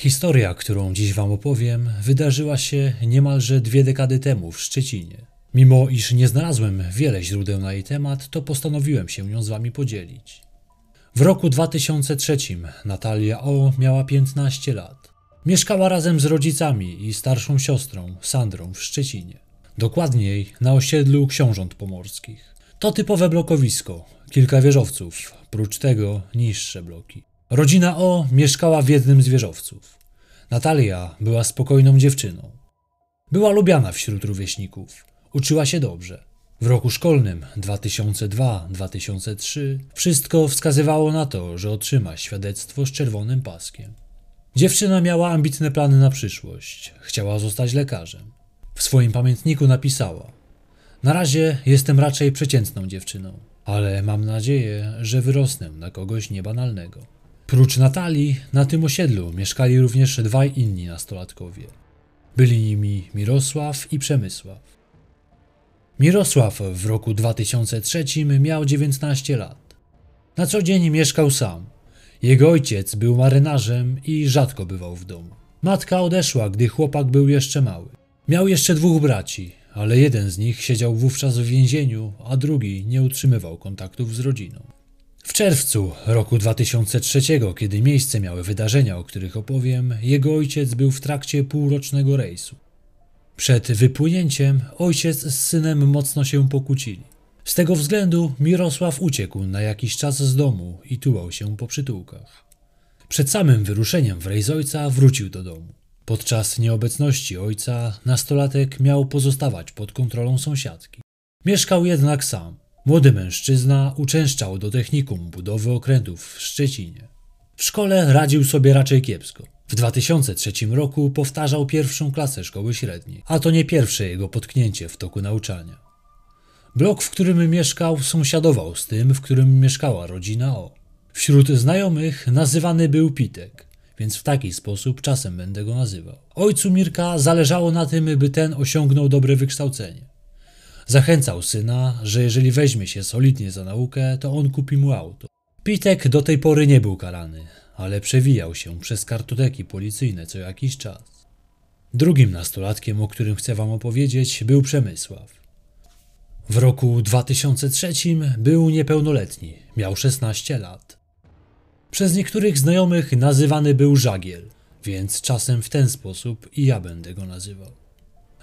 Historia, którą dziś Wam opowiem, wydarzyła się niemalże dwie dekady temu w Szczecinie. Mimo iż nie znalazłem wiele źródeł na jej temat, to postanowiłem się nią z Wami podzielić. W roku 2003 Natalia O miała 15 lat. Mieszkała razem z rodzicami i starszą siostrą, Sandrą, w Szczecinie. Dokładniej na osiedlu Książąt Pomorskich. To typowe blokowisko, kilka wieżowców, prócz tego niższe bloki. Rodzina O mieszkała w jednym z wieżowców. Natalia była spokojną dziewczyną. Była lubiana wśród rówieśników. Uczyła się dobrze. W roku szkolnym 2002-2003 wszystko wskazywało na to, że otrzyma świadectwo z czerwonym paskiem. Dziewczyna miała ambitne plany na przyszłość. Chciała zostać lekarzem. W swoim pamiętniku napisała: Na razie jestem raczej przeciętną dziewczyną, ale mam nadzieję, że wyrosnę na kogoś niebanalnego. Prócz Natalii, na tym osiedlu mieszkali również dwaj inni nastolatkowie. Byli nimi Mirosław i Przemysław. Mirosław w roku 2003 miał 19 lat. Na co dzień mieszkał sam. Jego ojciec był marynarzem i rzadko bywał w domu. Matka odeszła, gdy chłopak był jeszcze mały. Miał jeszcze dwóch braci, ale jeden z nich siedział wówczas w więzieniu, a drugi nie utrzymywał kontaktów z rodziną. W czerwcu roku 2003, kiedy miejsce miały wydarzenia, o których opowiem, jego ojciec był w trakcie półrocznego rejsu. Przed wypłynięciem ojciec z synem mocno się pokłócili. Z tego względu Mirosław uciekł na jakiś czas z domu i tułał się po przytułkach. Przed samym wyruszeniem w rejs ojca wrócił do domu. Podczas nieobecności ojca nastolatek miał pozostawać pod kontrolą sąsiadki. Mieszkał jednak sam. Młody mężczyzna uczęszczał do technikum budowy okrętów w Szczecinie. W szkole radził sobie raczej kiepsko. W 2003 roku powtarzał pierwszą klasę szkoły średniej, a to nie pierwsze jego potknięcie w toku nauczania. Blok, w którym mieszkał, sąsiadował z tym, w którym mieszkała rodzina O. Wśród znajomych nazywany był Pitek, więc w taki sposób czasem będę go nazywał. Ojcu Mirka zależało na tym, by ten osiągnął dobre wykształcenie. Zachęcał syna, że jeżeli weźmie się solidnie za naukę, to on kupi mu auto. Pitek do tej pory nie był karany, ale przewijał się przez kartoteki policyjne co jakiś czas. Drugim nastolatkiem, o którym chcę wam opowiedzieć, był Przemysław. W roku 2003 był niepełnoletni, miał 16 lat. Przez niektórych znajomych nazywany był Żagiel, więc czasem w ten sposób i ja będę go nazywał.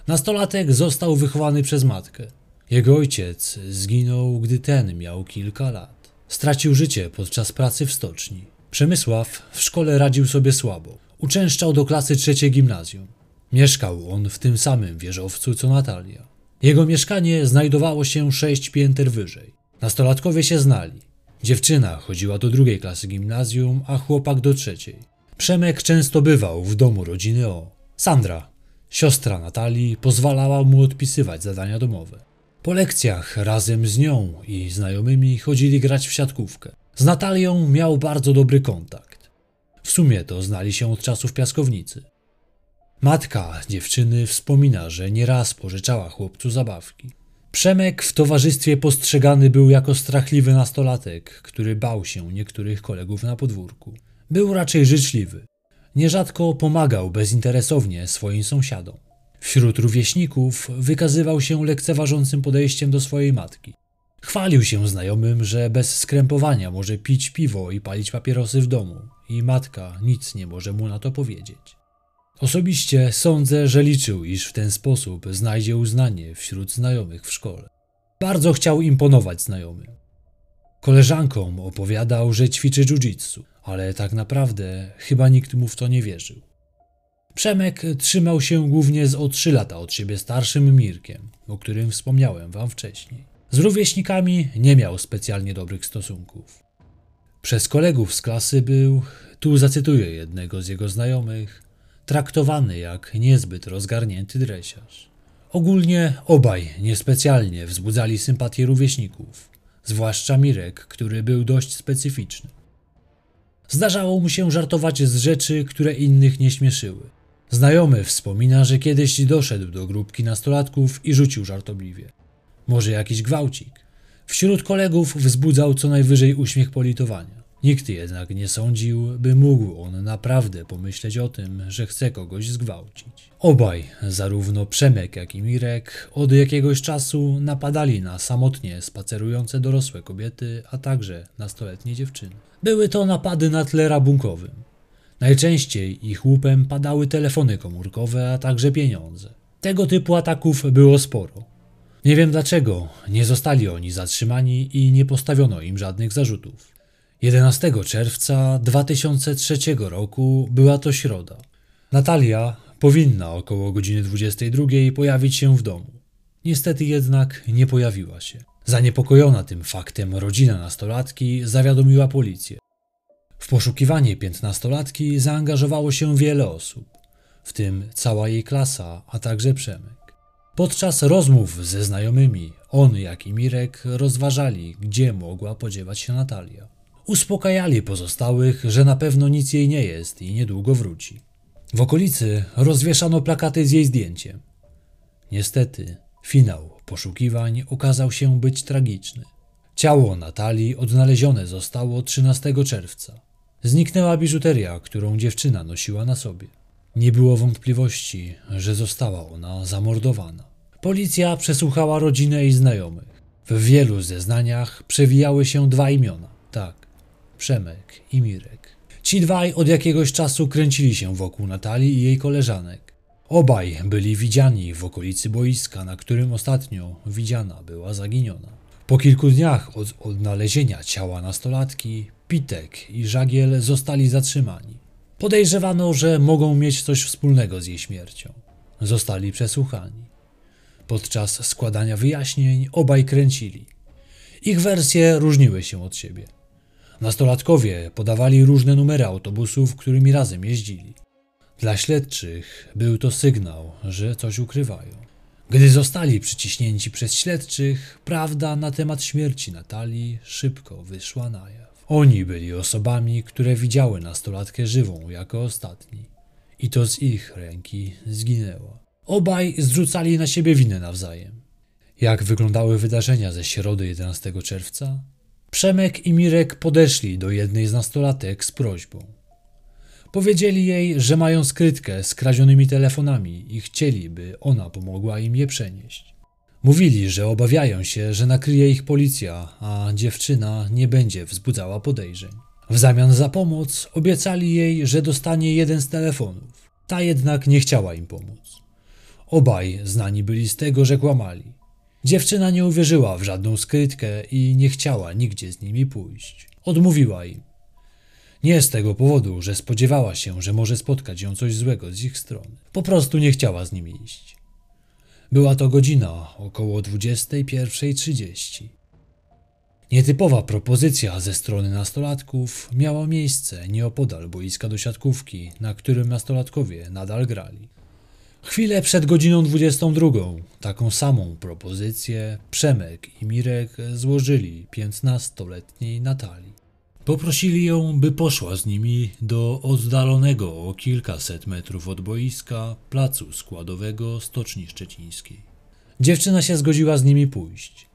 Nastolatek został wychowany przez matkę. Jego ojciec zginął, gdy ten miał kilka lat. Stracił życie podczas pracy w stoczni. Przemysław w szkole radził sobie słabo. Uczęszczał do klasy trzeciej gimnazjum. Mieszkał on w tym samym wieżowcu co Natalia. Jego mieszkanie znajdowało się sześć pięter wyżej. Nastolatkowie się znali. Dziewczyna chodziła do drugiej klasy gimnazjum, a chłopak do trzeciej. Przemek często bywał w domu rodziny O. Sandra, siostra Natalii, pozwalała mu odpisywać zadania domowe. Po lekcjach razem z nią i znajomymi chodzili grać w siatkówkę. Z Natalią miał bardzo dobry kontakt. W sumie to znali się od czasów piaskownicy. Matka dziewczyny wspomina, że nieraz pożyczała chłopcu zabawki. Przemek w towarzystwie postrzegany był jako strachliwy nastolatek, który bał się niektórych kolegów na podwórku. Był raczej życzliwy. Nierzadko pomagał bezinteresownie swoim sąsiadom. Wśród rówieśników wykazywał się lekceważącym podejściem do swojej matki. Chwalił się znajomym, że bez skrępowania może pić piwo i palić papierosy w domu, i matka nic nie może mu na to powiedzieć. Osobiście sądzę, że liczył, iż w ten sposób znajdzie uznanie wśród znajomych w szkole. Bardzo chciał imponować znajomym. Koleżankom opowiadał, że ćwiczy jiu-jitsu, ale tak naprawdę chyba nikt mu w to nie wierzył. Przemek trzymał się głównie z o trzy lata od siebie starszym Mirkiem, o którym wspomniałem wam wcześniej. Z rówieśnikami nie miał specjalnie dobrych stosunków. Przez kolegów z klasy był, tu zacytuję jednego z jego znajomych, traktowany jak niezbyt rozgarnięty dresiarz. Ogólnie obaj niespecjalnie wzbudzali sympatię rówieśników, zwłaszcza Mirek, który był dość specyficzny. Zdarzało mu się żartować z rzeczy, które innych nie śmieszyły. Znajomy wspomina, że kiedyś doszedł do grupki nastolatków i rzucił żartobliwie. Może jakiś gwałcik. Wśród kolegów wzbudzał co najwyżej uśmiech politowania. Nikt jednak nie sądził, by mógł on naprawdę pomyśleć o tym, że chce kogoś zgwałcić. Obaj, zarówno Przemek jak i Mirek, od jakiegoś czasu napadali na samotnie spacerujące dorosłe kobiety, a także nastoletnie dziewczyny. Były to napady na tle rabunkowym. Najczęściej ich łupem padały telefony komórkowe, a także pieniądze. Tego typu ataków było sporo. Nie wiem dlaczego nie zostali oni zatrzymani i nie postawiono im żadnych zarzutów. 11 czerwca 2003 roku była to środa. Natalia powinna około godziny 22 pojawić się w domu. Niestety jednak nie pojawiła się. Zaniepokojona tym faktem rodzina nastolatki zawiadomiła policję. W poszukiwanie piętnastolatki zaangażowało się wiele osób, w tym cała jej klasa, a także Przemek. Podczas rozmów ze znajomymi, on jak i Mirek rozważali, gdzie mogła podziewać się Natalia. Uspokajali pozostałych, że na pewno nic jej nie jest i niedługo wróci. W okolicy rozwieszano plakaty z jej zdjęciem. Niestety, finał poszukiwań okazał się być tragiczny. Ciało Natalii odnalezione zostało 13 czerwca. Zniknęła biżuteria, którą dziewczyna nosiła na sobie. Nie było wątpliwości, że została ona zamordowana. Policja przesłuchała rodzinę i znajomych. W wielu zeznaniach przewijały się dwa imiona. Tak, Przemek i Mirek. Ci dwaj od jakiegoś czasu kręcili się wokół Natalii i jej koleżanek. Obaj byli widziani w okolicy boiska, na którym ostatnio widziana była zaginiona. Po kilku dniach od odnalezienia ciała nastolatki, Pitek i Żagiel zostali zatrzymani. Podejrzewano, że mogą mieć coś wspólnego z jej śmiercią. Zostali przesłuchani. Podczas składania wyjaśnień obaj kręcili. Ich wersje różniły się od siebie. Nastolatkowie podawali różne numery autobusów, którymi razem jeździli. Dla śledczych był to sygnał, że coś ukrywają. Gdy zostali przyciśnięci przez śledczych, prawda na temat śmierci Natalii szybko wyszła na jaw. Oni byli osobami, które widziały nastolatkę żywą jako ostatni. I to z ich ręki zginęła. Obaj zrzucali na siebie winę nawzajem. Jak wyglądały wydarzenia ze środy 11 czerwca? Przemek i Mirek podeszli do jednej z nastolatek z prośbą. Powiedzieli jej, że mają skrytkę z kradzionymi telefonami i chcieli, by ona pomogła im je przenieść. Mówili, że obawiają się, że nakryje ich policja, a dziewczyna nie będzie wzbudzała podejrzeń. W zamian za pomoc obiecali jej, że dostanie jeden z telefonów. Ta jednak nie chciała im pomóc. Obaj znani byli z tego, że kłamali. Dziewczyna nie uwierzyła w żadną skrytkę i nie chciała nigdzie z nimi pójść. Odmówiła im. Nie z tego powodu, że spodziewała się, że może spotkać ją coś złego z ich strony. Po prostu nie chciała z nimi iść. Była to godzina około 21.30. Nietypowa propozycja ze strony nastolatków miała miejsce nieopodal boiska do siatkówki, na którym nastolatkowie nadal grali. Chwilę przed godziną 22 taką samą propozycję Przemek i Mirek złożyli 15-letniej Natalii. Poprosili ją, by poszła z nimi do oddalonego o kilkaset metrów od boiska placu składowego Stoczni Szczecińskiej. Dziewczyna się zgodziła z nimi pójść.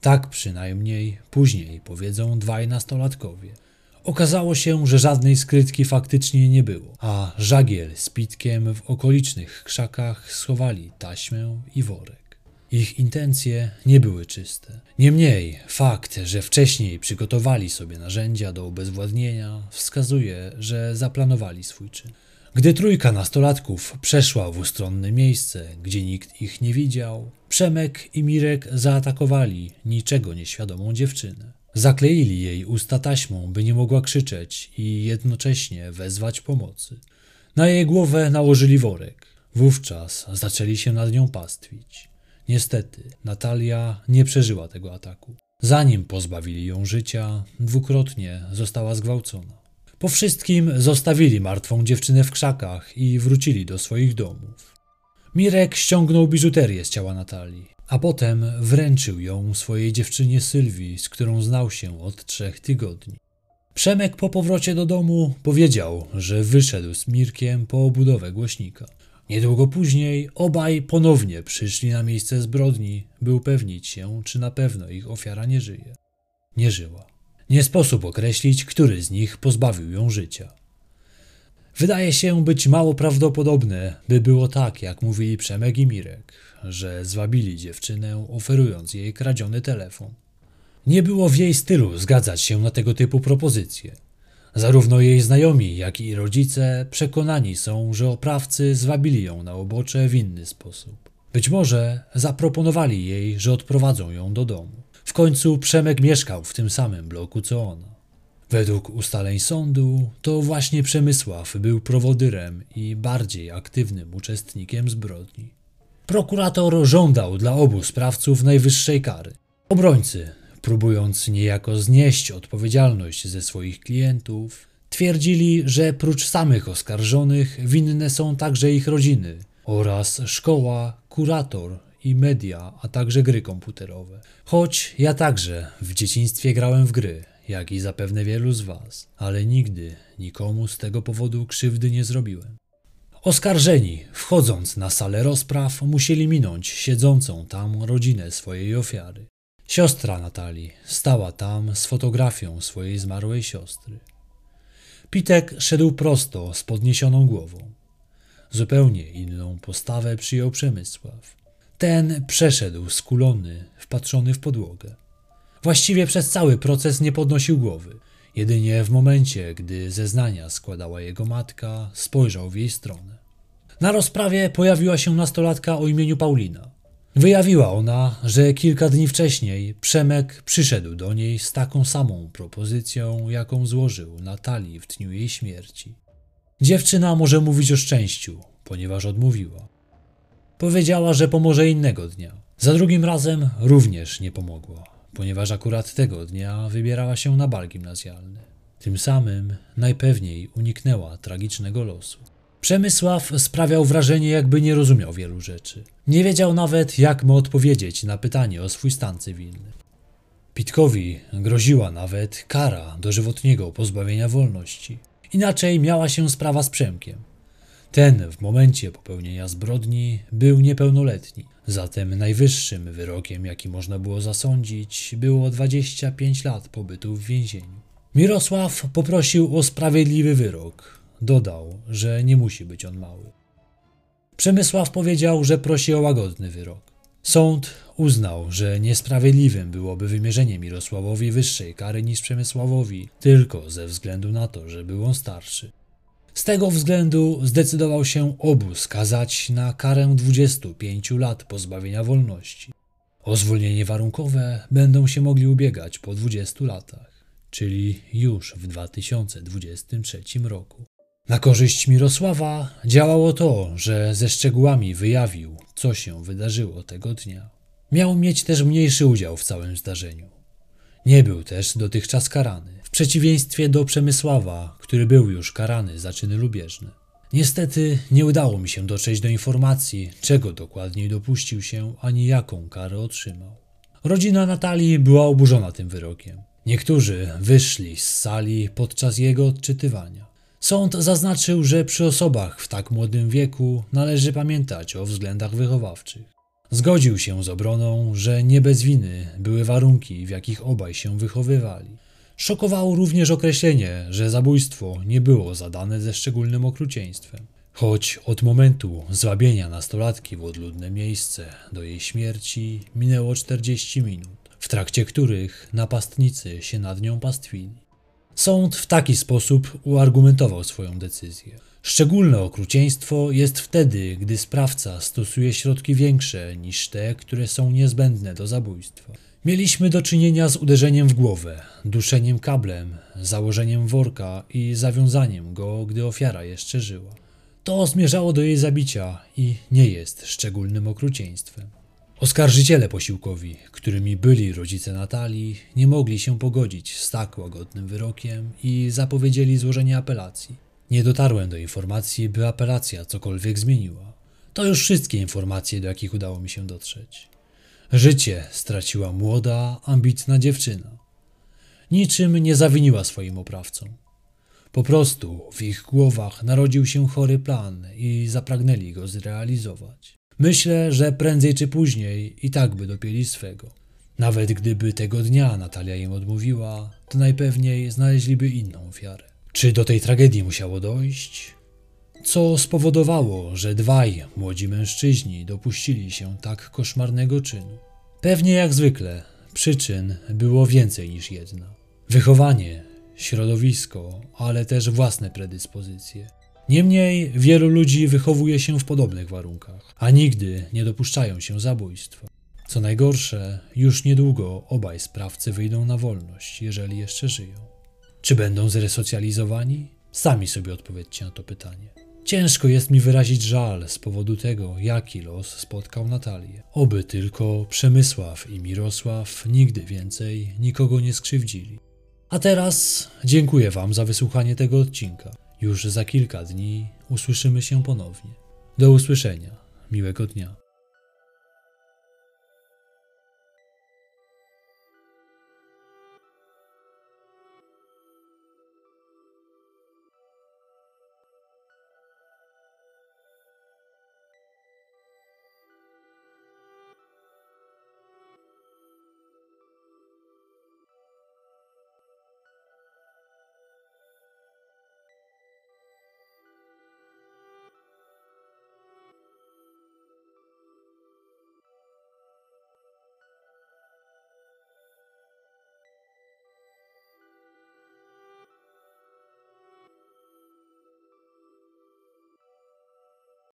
Tak przynajmniej później powiedzą dwaj nastolatkowie. Okazało się, że żadnej skrytki faktycznie nie było, a żagiel z pitkiem w okolicznych krzakach schowali taśmę i worek. Ich intencje nie były czyste. Niemniej fakt, że wcześniej przygotowali sobie narzędzia do obezwładnienia, wskazuje, że zaplanowali swój czyn. Gdy trójka nastolatków przeszła w ustronne miejsce, gdzie nikt ich nie widział, Przemek i Mirek zaatakowali niczego nieświadomą dziewczynę. Zakleili jej usta taśmą, by nie mogła krzyczeć i jednocześnie wezwać pomocy. Na jej głowę nałożyli worek. Wówczas zaczęli się nad nią pastwić. Niestety, Natalia nie przeżyła tego ataku. Zanim pozbawili ją życia, dwukrotnie została zgwałcona. Po wszystkim zostawili martwą dziewczynę w krzakach i wrócili do swoich domów. Mirek ściągnął biżuterię z ciała Natalii, a potem wręczył ją swojej dziewczynie Sylwii, z którą znał się od trzech tygodni. Przemek po powrocie do domu powiedział, że wyszedł z Mirkiem po obudowę głośnika. Niedługo później obaj ponownie przyszli na miejsce zbrodni, by upewnić się, czy na pewno ich ofiara nie żyje. Nie żyła. Nie sposób określić, który z nich pozbawił ją życia. Wydaje się być mało prawdopodobne, by było tak, jak mówili Przemek i Mirek, że zwabili dziewczynę, oferując jej kradziony telefon. Nie było w jej stylu zgadzać się na tego typu propozycje. Zarówno jej znajomi, jak i rodzice przekonani są, że oprawcy zwabili ją na obocze w inny sposób. Być może zaproponowali jej, że odprowadzą ją do domu. W końcu Przemek mieszkał w tym samym bloku co ona. Według ustaleń sądu, to właśnie Przemysław był prowodyrem i bardziej aktywnym uczestnikiem zbrodni. Prokurator żądał dla obu sprawców najwyższej kary. Obrońcy, próbując niejako znieść odpowiedzialność ze swoich klientów, twierdzili, że prócz samych oskarżonych winne są także ich rodziny oraz szkoła, kurator i media, a także gry komputerowe. Choć ja także w dzieciństwie grałem w gry, jak i zapewne wielu z Was, ale nigdy nikomu z tego powodu krzywdy nie zrobiłem. Oskarżeni, wchodząc na salę rozpraw, musieli minąć siedzącą tam rodzinę swojej ofiary. Siostra Natalii stała tam z fotografią swojej zmarłej siostry. Pitek szedł prosto z podniesioną głową. Zupełnie inną postawę przyjął Przemysław. Ten przeszedł skulony, wpatrzony w podłogę. Właściwie przez cały proces nie podnosił głowy. Jedynie w momencie, gdy zeznania składała jego matka, spojrzał w jej stronę. Na rozprawie pojawiła się nastolatka o imieniu Paulina. Wyjawiła ona, że kilka dni wcześniej Przemek przyszedł do niej z taką samą propozycją, jaką złożył Natalii w dniu jej śmierci. Dziewczyna może mówić o szczęściu, ponieważ odmówiła. Powiedziała, że pomoże innego dnia. Za drugim razem również nie pomogła, ponieważ akurat tego dnia wybierała się na bal gimnazjalny. Tym samym najpewniej uniknęła tragicznego losu. Przemysław sprawiał wrażenie, jakby nie rozumiał wielu rzeczy. Nie wiedział nawet, jak mu odpowiedzieć na pytanie o swój stan cywilny. Pitkowi groziła nawet kara dożywotniego pozbawienia wolności. Inaczej miała się sprawa z Przemkiem. Ten w momencie popełnienia zbrodni był niepełnoletni, zatem najwyższym wyrokiem, jaki można było zasądzić, było 25 lat pobytu w więzieniu. Mirosław poprosił o sprawiedliwy wyrok. Dodał, że nie musi być on mały. Przemysław powiedział, że prosi o łagodny wyrok. Sąd uznał, że niesprawiedliwym byłoby wymierzenie Mirosławowi wyższej kary niż Przemysławowi, tylko ze względu na to, że był on starszy. Z tego względu zdecydował się obu skazać na karę 25 lat pozbawienia wolności. O zwolnienie warunkowe będą się mogli ubiegać po 20 latach, czyli już w 2023 roku. Na korzyść Mirosława działało to, że ze szczegółami wyjawił, co się wydarzyło tego dnia. Miał mieć też mniejszy udział w całym zdarzeniu. Nie był też dotychczas karany, przeciwieństwie do Przemysława, który był już karany za czyny lubieżne. Niestety nie udało mi się dotrzeć do informacji, czego dokładniej dopuścił się, ani jaką karę otrzymał. Rodzina Natalii była oburzona tym wyrokiem. Niektórzy wyszli z sali podczas jego odczytywania. Sąd zaznaczył, że przy osobach w tak młodym wieku należy pamiętać o względach wychowawczych. Zgodził się z obroną, że nie bez winy były warunki, w jakich obaj się wychowywali. Szokowało również określenie, że zabójstwo nie było zadane ze szczególnym okrucieństwem. Choć od momentu zwabienia nastolatki w odludne miejsce do jej śmierci minęło 40 minut, w trakcie których napastnicy się nad nią pastwili. Sąd w taki sposób uargumentował swoją decyzję. Szczególne okrucieństwo jest wtedy, gdy sprawca stosuje środki większe niż te, które są niezbędne do zabójstwa. Mieliśmy do czynienia z uderzeniem w głowę, duszeniem kablem, założeniem worka i zawiązaniem go, gdy ofiara jeszcze żyła. To zmierzało do jej zabicia i nie jest szczególnym okrucieństwem. Oskarżyciele posiłkowi, którymi byli rodzice Natalii, nie mogli się pogodzić z tak łagodnym wyrokiem i zapowiedzieli złożenie apelacji. Nie dotarłem do informacji, by apelacja cokolwiek zmieniła. To już wszystkie informacje, do jakich udało mi się dotrzeć. Życie straciła młoda, ambitna dziewczyna. Niczym nie zawiniła swoim oprawcom. Po prostu w ich głowach narodził się chory plan i zapragnęli go zrealizować. Myślę, że prędzej czy później i tak by dopięli swego. Nawet gdyby tego dnia Natalia im odmówiła, to najpewniej znaleźliby inną ofiarę. Czy do tej tragedii musiało dojść? Co spowodowało, że dwaj młodzi mężczyźni dopuścili się tak koszmarnego czynu? Pewnie jak zwykle przyczyn było więcej niż jedna. Wychowanie, środowisko, ale też własne predyspozycje. Niemniej wielu ludzi wychowuje się w podobnych warunkach, a nigdy nie dopuszczają się zabójstwa. Co najgorsze, już niedługo obaj sprawcy wyjdą na wolność, jeżeli jeszcze żyją. Czy będą zresocjalizowani? Sami sobie odpowiedzcie na to pytanie. Ciężko jest mi wyrazić żal z powodu tego, jaki los spotkał Natalię. Oby tylko Przemysław i Mirosław nigdy więcej nikogo nie skrzywdzili. A teraz dziękuję Wam za wysłuchanie tego odcinka. Już za kilka dni usłyszymy się ponownie. Do usłyszenia. Miłego dnia.